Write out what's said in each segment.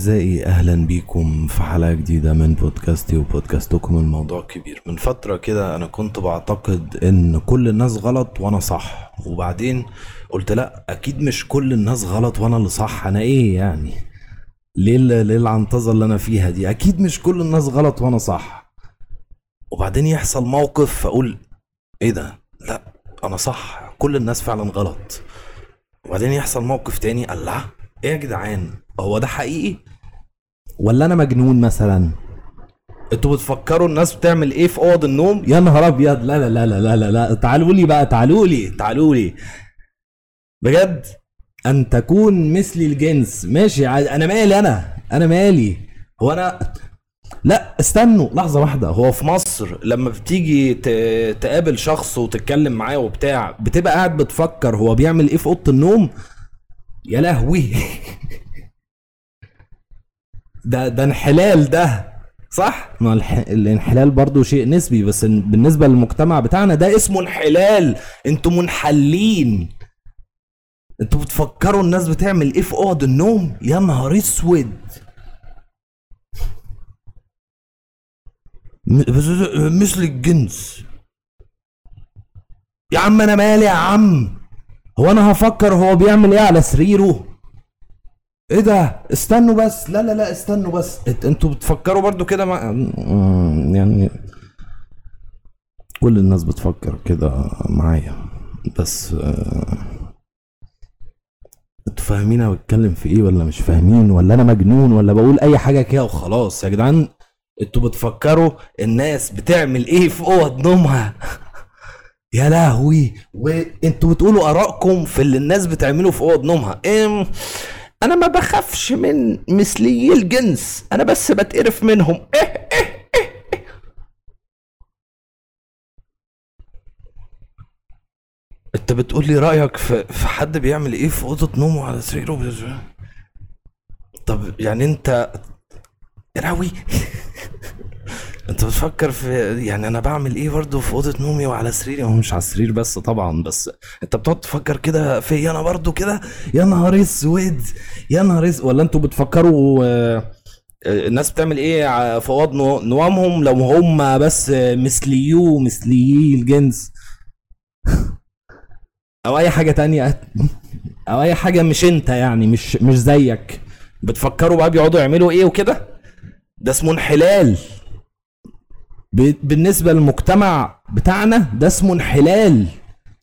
أعزائي أهلا بيكم في حلقة جديدة من بودكاستي وبودكاستكم الموضوع كبير. من فترة كده أنا كنت بعتقد إن كل الناس غلط وأنا صح. وبعدين قلت لأ أكيد مش كل الناس غلط وأنا اللي صح. أنا إيه يعني؟ ليه ليه العنطزة اللي أنا فيها دي؟ أكيد مش كل الناس غلط وأنا صح. وبعدين يحصل موقف فأقول إيه ده؟ لأ أنا صح. كل الناس فعلا غلط. وبعدين يحصل موقف تاني الله إيه يا جدعان؟ هو ده حقيقي؟ ولا أنا مجنون مثلا؟ أنتوا بتفكروا الناس بتعمل إيه في أوض النوم؟ يا نهار أبيض! لا لا لا لا لا لا. تعالوا لي بقى تعالوا لي تعالوا لي. بجد؟ أن تكون مثلي الجنس. ماشي. أنا مالي أنا؟ أنا مالي؟ هو أنا لا استنوا. لحظة واحدة. هو في مصر لما بتيجي تقابل شخص وتتكلم معاه وبتاع بتبقى قاعد بتفكر هو بيعمل إيه في أوضة النوم؟ يا لهوي. ده ده انحلال ده صح؟ ما الح... الانحلال برضو شيء نسبي بس بالنسبة للمجتمع بتاعنا ده اسمه انحلال. أنتوا منحلين. أنتوا بتفكروا الناس بتعمل إيه في أوض النوم؟ يا نهار اسود. مثل الجنس. يا عم أنا مالي يا عم. هو أنا هفكر هو بيعمل إيه على سريره. إيه ده؟ استنوا بس. لا لا لا استنوا بس. أنتوا بتفكروا برضو كده مع... م- يعني كل الناس بتفكر كده معايا. بس آه، أنتوا فاهمين أنا بتكلم في إيه ولا مش فاهمين؟ ولا أنا مجنون؟ ولا بقول أي حاجة كده وخلاص. يا جدعان أنتوا بتفكروا الناس بتعمل إيه في أوض نومها؟ يا لهوي. وانتوا بتقولوا آرائكم في اللي الناس بتعمله في أوض نومها. إم أنا ما بخافش من مثليي الجنس. أنا بس بتقرف منهم. إيه إيه إيه إيه. أنت بتقول لي رأيك في في حد بيعمل إيه في أوضة نومه على سريره؟ طب يعني أنت يا لهوي انت بتفكر في يعني أنا بعمل إيه برضه في اوضه نومي وعلى سريري؟ هو مش على السرير بس طبعا بس انت بتقعد تفكر كده في أنا برضه كده؟ يا نهار اسود! يا نهار اسود ولا أنتوا بتفكروا آه، آه، الناس بتعمل إيه في اوض نو- نوامهم لو هم بس مثليو مثليي الجنس؟ أو اي حاجة تانية. أو اي حاجة مش انت يعني مش مش زيك. بتفكروا بقى بيقعدوا يعملوا إيه وكده؟ ده اسمه انحلال. ب- بالنسبة للمجتمع بتاعنا ده اسمه انحلال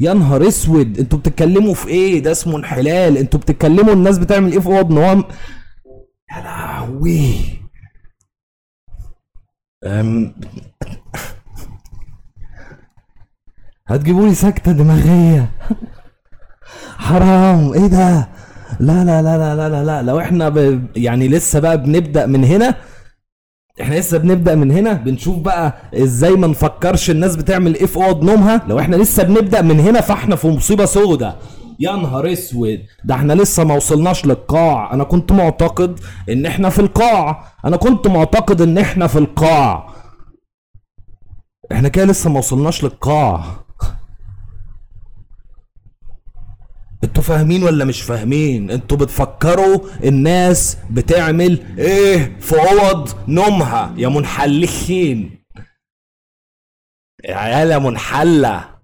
يا نهار اسود أنتوا بتتكلموا في إيه ده اسمه انحلال أنتوا بتتكلموا الناس بتعمل إيه في اوض نوام يا لهوي أم... هتجيبوا لي سكته دماغيه حرام إيه ده لا لا لا لا لا لا لو إحنا ب... يعني لسه بقى بنبدا من هنا إحنا لسه بنبدأ من هنا بنشوف بقى إزاي ما نفكرش الناس بتعمل إيه في اوض نومها. لو إحنا لسه بنبدأ من هنا فاحنا في مصيبة سودة. يا نهار اسود! ده إحنا لسه ما وصلناش للقاع. أنا كنت معتقد ان إحنا في القاع. أنا كنت معتقد ان إحنا في القاع. إحنا كده لسه ما وصلناش للقاع. أنتوا فاهمين ولا مش فاهمين؟ أنتوا بتفكروا الناس بتعمل إيه في أوض نومها؟ يا منحلين يا عيال يا منحلة.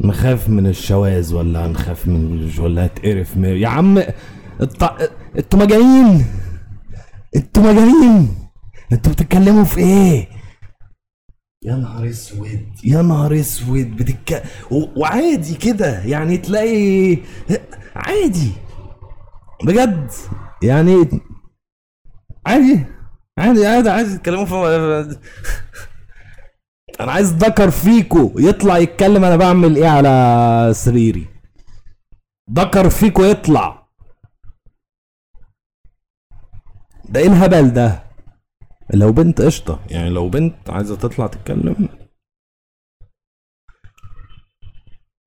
نخاف من الشواذ ولا نخاف من ولا هتقرف يا عم أنتوا مجانين. أنتوا مجانين. أنتوا بتتكلموا في إيه؟ يا نهار اسود يا نهار اسود بتك. وعادي كده يعني تلاقي عادي بجد يعني عادي عادي عادي عادي تتكلموا في أنا عايز ذكر فيكو يطلع يتكلم أنا بعمل إيه على سريري ذكر فيكو يطلع ده إيه الهبل ده لو بنت قشطة. يعني لو بنت عايزة تطلع تتكلم.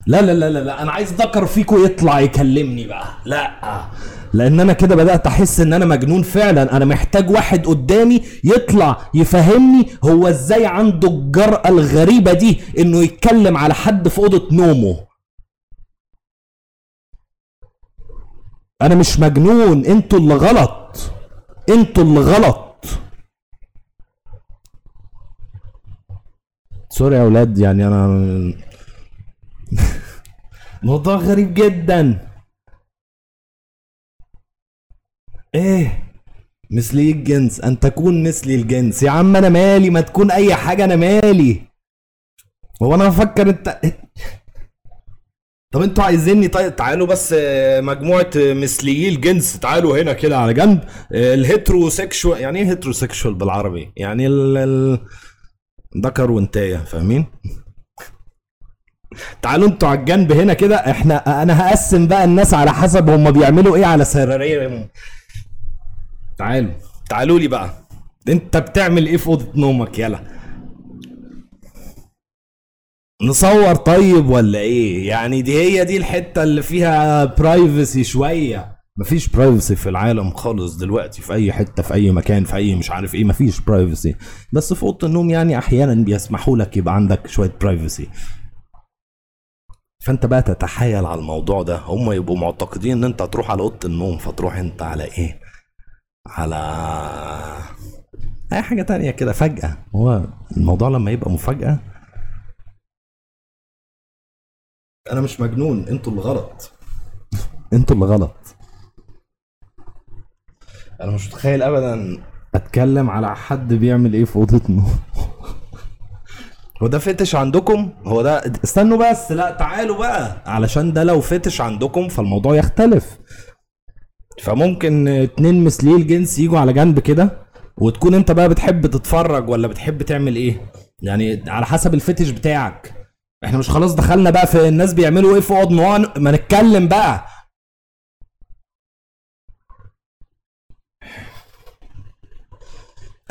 لا لا لا لا, لا. أنا عايز ذكر فيكو يطلع يكلمني بقى. لا لأن أنا كده بدأت أحس إن أنا مجنون فعلا. أنا محتاج واحد قدامي يطلع يفهمني هو إزاي عنده الجرأة الغريبة دي إنه يتكلم على حد في أوضة نومه. أنا مش مجنون. أنتوا اللي غلط. أنتوا اللي غلط. سوري يا أولاد يعني أنا موضوع غريب جدا. إيه مثلي الجنس. أن تكون مثلي الجنس. يا عم أنا مالي؟ ما تكون أي حاجة أنا مالي. هو أنا بفكر أنت طب أنتوا عايزيني؟ طيب تعالوا بس آه، مجموعة مثليي الجنس. تعالوا هنا كده على جنب. آه، ال heterosexual يعني إيه heterosexual بالعربي؟ يعني ال ال ذكر وانتايه فاهمين؟ تعالوا أنتوا على الجنب هنا كده إحنا أنا هقسم بقى الناس على حسب هم بيعملوا إيه على سريرهم تعالوا. تعالوا لي بقى. انت بتعمل إيه في اوضة نومك؟ يلا. نصور طيب ولا إيه؟ يعني دي هي دي الحتة اللي فيها privacy شوية. مفيش privacy في العالم خالص دلوقتي في أي حتة في أي مكان في أي مش عارف إيه مفيش privacy بس في أوضة النوم يعني أحيانا بيسمحوا لك يبقى عندك شوية privacy فأنت بقى تتحايل على الموضوع ده. هم يبقوا معتقدين إن أنت هتروح على أوضة النوم فتروح أنت على إيه؟ على أي حاجة تانية كده فجأة. هو الموضوع لما يبقى مفاجأة أنا مش مجنون أنتوا اللي غلط أنتوا اللي غلط. أنا مش متخيل ابدا أتكلم على حد بيعمل إيه في أوضة نوم. هو ده فتش عندكم؟ هو ده استنوا بس لا تعالوا بقى. علشان ده لو فتش عندكم فالموضوع يختلف. فممكن اتنين مثلي الجنس يجوا على جنب كده وتكون انت بقى بتحب تتفرج ولا بتحب تعمل إيه؟ يعني على حسب الفتش بتاعك. إحنا مش خلاص دخلنا بقى في الناس بيعملوا إيه في أوض نوان ما نتكلم بقى.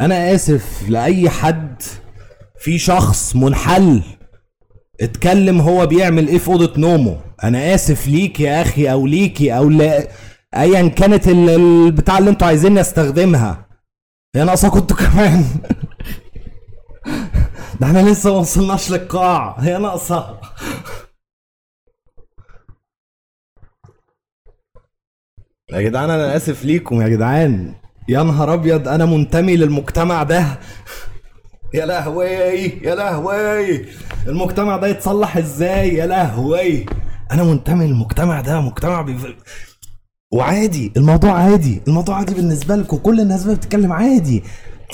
أنا آسف لأي حد في شخص منحل اتكلم هو بيعمل إيه في أوضة نومه. أنا آسف ليك يا أخي أو ليكي أو لا ايا كانت البتاع اللي أنتوا عايزين أستخدمها. هي ناقصة كنتوا كمان. ده إحنا لسه ما وصلناش للقاع. هي ناقصة. يا جدعان أنا آسف ليكم يا جدعان. يا نهار أبيض أنا منتمي للمجتمع ده. يا لهوي يا لهوي. المجتمع ده يتصلح إزاي؟ يا لهوي. أنا منتمي للمجتمع ده مجتمع بيف... وعادي الموضوع عادي. الموضوع عادي بالنسبة لكم كل الناس بتتكلم عادي.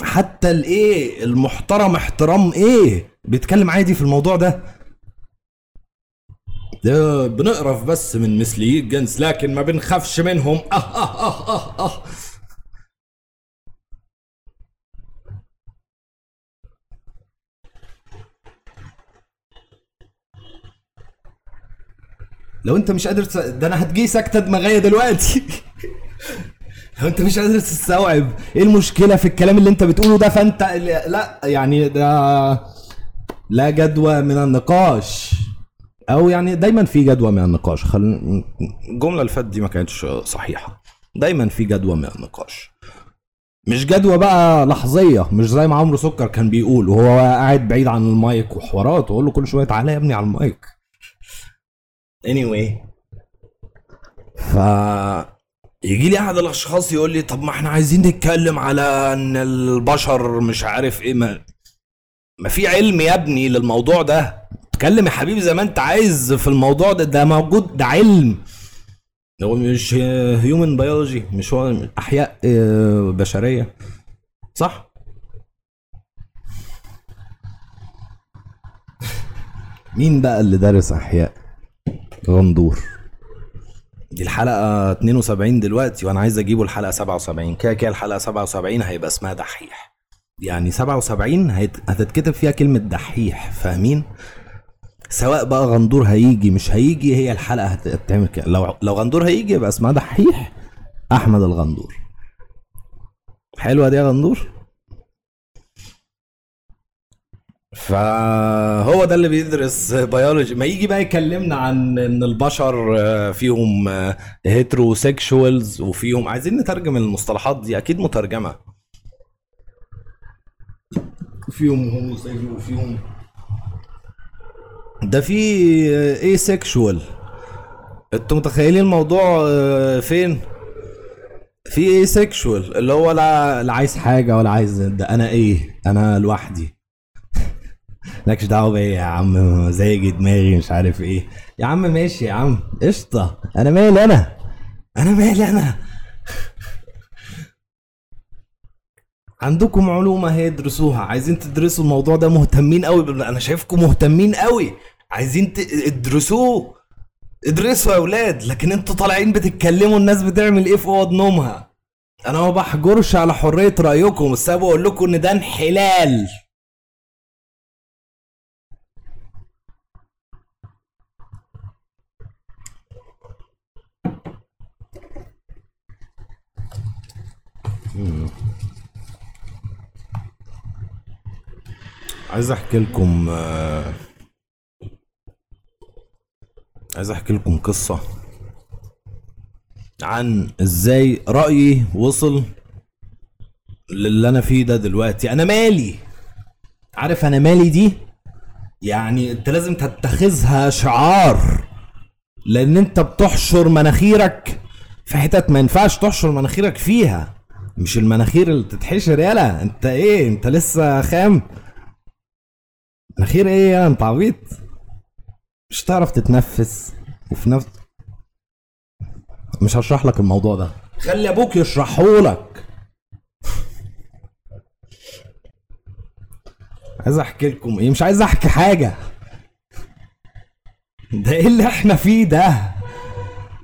حتى الإيه؟ المحترم احترام إيه؟ بيتكلم عادي في الموضوع ده. ده بنقرف بس من مثلي الجنس لكن ما بنخافش منهم. آه آه آه آه, آه. لو انت مش قادر ده أنا هتجي سكته دماغية دلوقتي. لو انت مش قادر تستوعب إيه المشكلة في الكلام اللي انت بتقوله ده فانت لا يعني ده لا جدوى من النقاش. أو يعني دايما في جدوى من النقاش. خل... الجملة اللي فاتت دي ما كانتش صحيحة. دايما في جدوى من النقاش. مش جدوى بقى لحظية مش زي ما عمرو سكر كان بيقول وهو قاعد بعيد عن المايك وحوارات وأقول له كل شوية تعالى يا ابني على المايك. Anyway. ف يجي لي أحد الأشخاص يقول لي طب ما إحنا عايزين نتكلم على إن البشر مش عارف إيه ما, ما في علم يا ابني للموضوع ده. اتكلم يا حبيبي زي ما أنت عايز في الموضوع ده ده موجود ده علم. هو مش هيومن بيولوجي مش هو أحياء آه، بشرية. صح؟ مين بقى اللي دارس أحياء؟ غندور. دي الحلقة 72 دلوقتي وأنا عايز أجيبه الحلقة 77 كده كده الحلقة 77 هيبقى اسمها دحيح. يعني 77 هتتكتب فيها كلمة دحيح فاهمين؟ سواء بقى غندور هيجي مش هيجي هي الحلقة هتعمل كده. لو لو غندور هيجي يبقى اسمها دحيح أحمد الغندور. حلوة دي يا غندور؟ فهو ده اللي بيدرس بيولوجي ما يجي بقى يكلمنا عن إن البشر آه، فيهم heterosexuals آه، وفيهم عايزين نترجم المصطلحات دي أكيد مترجمة. فيهم homosexual وفيهم. ده في asexual أنتوا متخيلين الموضوع آه، فين؟ في asexual اللي هو لا لا عايز حاجة ولا عايز ده أنا إيه؟ أنا لوحدي. مالكش دعوه بيا يا عم مزاجي دماغي مش عارف إيه. يا عم ماشي يا عم. قشطة. أنا مالي أنا؟ أنا مالي أنا؟ عندكم علوم أهي ادرسوها. عايزين تدرسوا الموضوع ده مهتمين قوي أنا شايفكم مهتمين قوي عايزين تدرسوه ادرسوا يا أولاد لكن أنتوا طالعين بتتكلموا الناس بتعمل إيه في أوض نومها؟ أنا ما بحجرش على حرية رأيكم. بس أنا بقول لكم إن ده انحلال. عايز احكي لكم آه، عايز احكي لكم قصة عن إزاي رأيي وصل للي أنا فيه ده دلوقتي. أنا مالي؟ عارف أنا مالي دي؟ يعني انت لازم تتخذها شعار لأن انت بتحشر مناخيرك في حتت ما ينفعش تحشر مناخيرك فيها. مش المناخير اللي تتحشر يالا انت إيه؟ انت لسه خام؟ مناخير إيه يا انت عبيط مش هتعرف تتنفس. وفي نفس مش هشرح لك الموضوع ده. خلي أبوك يشرحه لك. عايز أحكي لكم إيه؟ مش عايز أحكي حاجة. ده إيه اللي إحنا فيه ده؟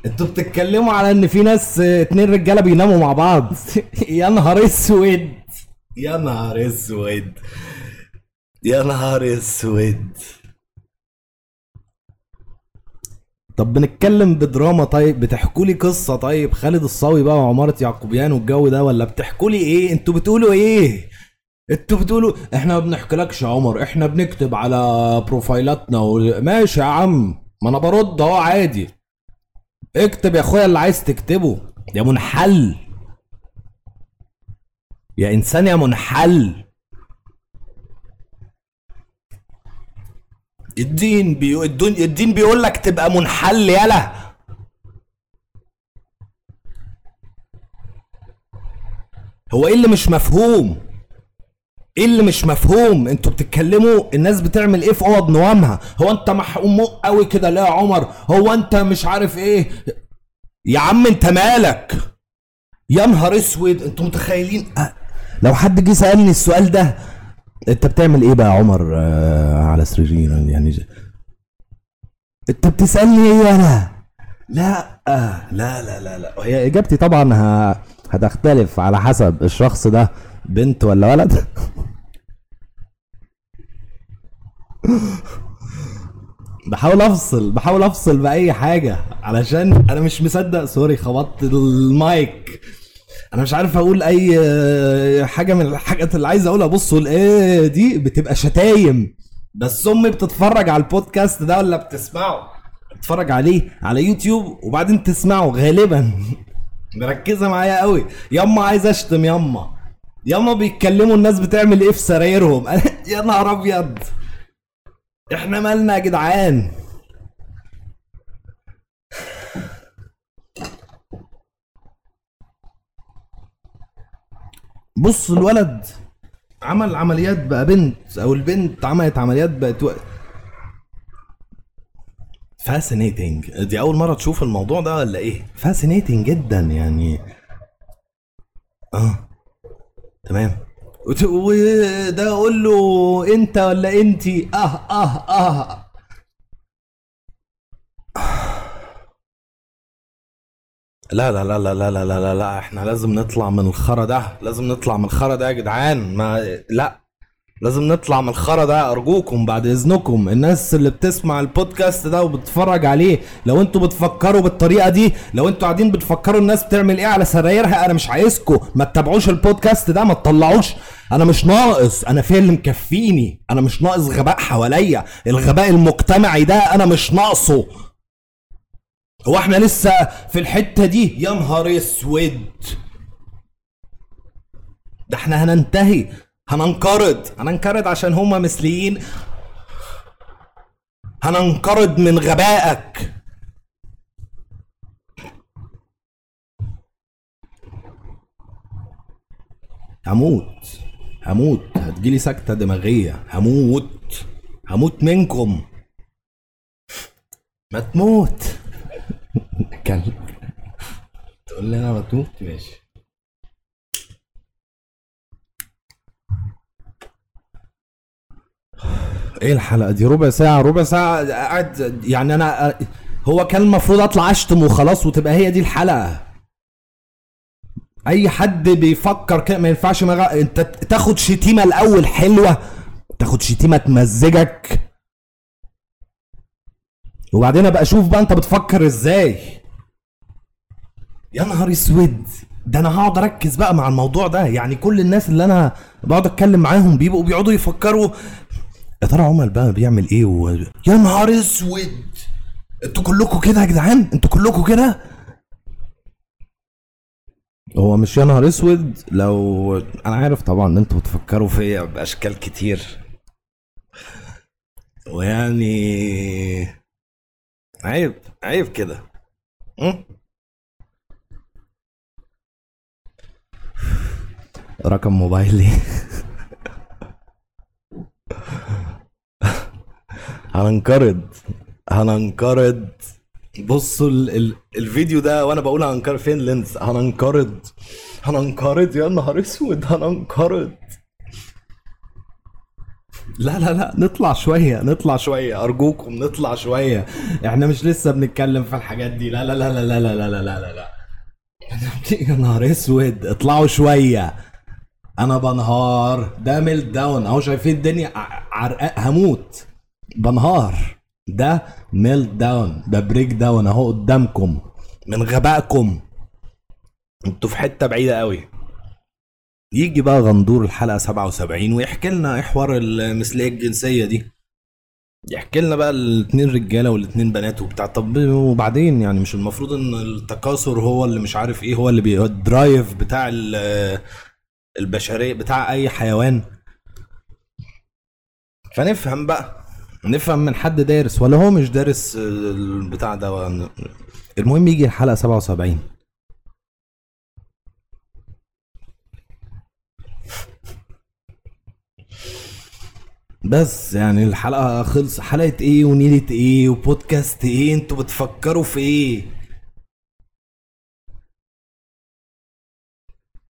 أنتوا بتتكلموا على إن في ناس اتنين رجالة بيناموا مع بعض. يا نهار أسود. يا نهار أسود. يا نهار أسود. طب بنتكلم بدراما طيب بتحكوا لي قصة طيب خالد الصاوي بقى وعمارة يعقوبيان والجو ده ولا بتحكوا لي إيه؟ أنتوا بتقولوا إيه؟ أنتوا بتقولوا إحنا ما بنحكيلكش يا عمر إحنا بنكتب على بروفايلاتنا و... ماشي يا عم ما أنا برد أهو عادي. اكتب يا أخويا اللي عايز تكتبه يا منحل. يا إنسان يا منحل. الدين بيقول الدين, بيقول لك تبقى منحل يلا. هو إيه اللي مش مفهوم؟ إيه اللي مش مفهوم؟ أنتوا بتتكلموا الناس بتعمل إيه في أوض نوامها؟ هو أنت محموق قوي كده ليه يا عمر؟ هو أنت مش عارف إيه؟ يا عم أنت مالك؟ يا نهار أسود أنتوا متخيلين؟ أه، لو حد جه سألني السؤال ده انت بتعمل إيه بقى يا عمر آه على سريرين يعني انت بتسألني إيه أنا؟ لا آه لا لا لا لا. هي اجابتي طبعا. هتختلف على حسب الشخص ده بنت ولا ولد. بحاول افصل بحاول افصل بأي حاجة علشان أنا مش مصدق sorry خبطت المايك. أنا مش عارف أقول أي حاجة من الحاجات اللي عايز أقولها. بصوا الآية دي بتبقى شتايم. بس أمي بتتفرج على البودكاست ده ولا بتسمعه؟ بتتفرج عليه على يوتيوب وبعدين تسمعه غالبا. مركزة معايا قوي ياما عايز أشتم ياما. ياما بيتكلموا الناس بتعمل إيه في سرايرهم؟ يا نهار أبيض. إحنا مالنا يا جدعان؟ بص الولد. عمل عمليات بقى بنت أو البنت عملت عمليات بقت و... fascinating دي أول مرة تشوف الموضوع ده ولا إيه؟ fascinating جدا يعني. آه. تمام. وده أقول له أنت ولا أنتي؟ آه آه آه. لا لا لا لا لا لا لا لا, لا. إحنا لازم نطلع من الخرا ده لازم نطلع من الخرا ده يا جدعان ما لا لازم نطلع من الخرا ده ارجوكم بعد اذنكم الناس اللي بتسمع البودكاست ده وبتتفرج عليه لو أنتوا بتفكروا بالطريقة دي لو أنتوا قاعدين بتفكروا الناس بتعمل إيه على سرايرها أنا مش عايزكم ما تتابعوش البودكاست ده ما تطلعوش أنا مش ناقص أنا في اللي مكفيني أنا مش ناقص غباء حواليا الغباء المجتمعي ده أنا مش ناقصه هو إحنا لسه في الحتة دي؟ يا نهار اسود. ده إحنا هننتهي هننقرض هننقرض عشان هما مثليين. هننقرض من غبائك. هموت هموت. هتجيلي سكتة دماغية. هموت هموت منكم. ما تموت. كلب تقول لي أنا ما تموت ماشي. إيه الحلقة دي؟ ربع ساعة ربع ساعة. قاعد يعني أنا هو كان المفروض أطلع أشتم وخلاص وتبقى هي دي الحلقة. أي حد بيفكر كده ما ينفعش مغ... أنت تاخد شتيمة الأول حلوة تاخد شتيمة تمزجك. وبعدين أبقى أشوف بقى أنت بتفكر إزاي. يا نهار اسود! ده أنا هقعد اركز بقى مع الموضوع ده. يعني كل الناس اللي أنا بقعد اتكلم معاهم بيبقوا بيقعدوا يفكروا يا ترى عمر بقى بيعمل إيه و... يا نهار اسود! أنتوا كلكم كده يا جدعان؟ أنتوا كلكم كده؟ هو مش يا نهار اسود! لو أنا عارف طبعا إن أنتوا بتفكروا فيا بأشكال كتير. ويعني عيب عيب كده. رقم موبايلي. هننقرض. هننقرض. بصوا ال ال الفيديو ده وأنا بقول هننقرض فين lens هننقرض. هننقرض. يا نهار أسود. هننقرض. لا لا لا. نطلع شوية. نطلع شوية. أرجوكم نطلع شوية. إحنا مش لسه بنتكلم في الحاجات دي. لا لا لا لا لا لا لا لا لا لا. يا نهار أسود. اطلعوا شوية. أنا بنهار. ده meltdown أهو شايفين الدنيا. عرقان. هموت. بنهار. ده meltdown ده breakdown أهو قدامكم. من غبائكم. أنتوا في حتة بعيدة قوي. يجي بقى غندور الحلقة 77 ويحكي لنا إيه حوار المثلية الجنسية دي. يحكي لنا بقى الاثنين رجالة والاثنين بنات وبتاع. طب وبعدين يعني مش المفروض إن التكاثر هو اللي مش عارف إيه هو اللي بي ال drive بتاع البشرية بتاع أي حيوان. فنفهم بقى نفهم من حد دارس ولا هو مش دارس البتاع ده؟ المهم يجي الحلقة 77 بس يعني الحلقة خلص حلقة إيه ونيلة إيه وبودكاست إيه؟ أنتوا بتفكروا في إيه؟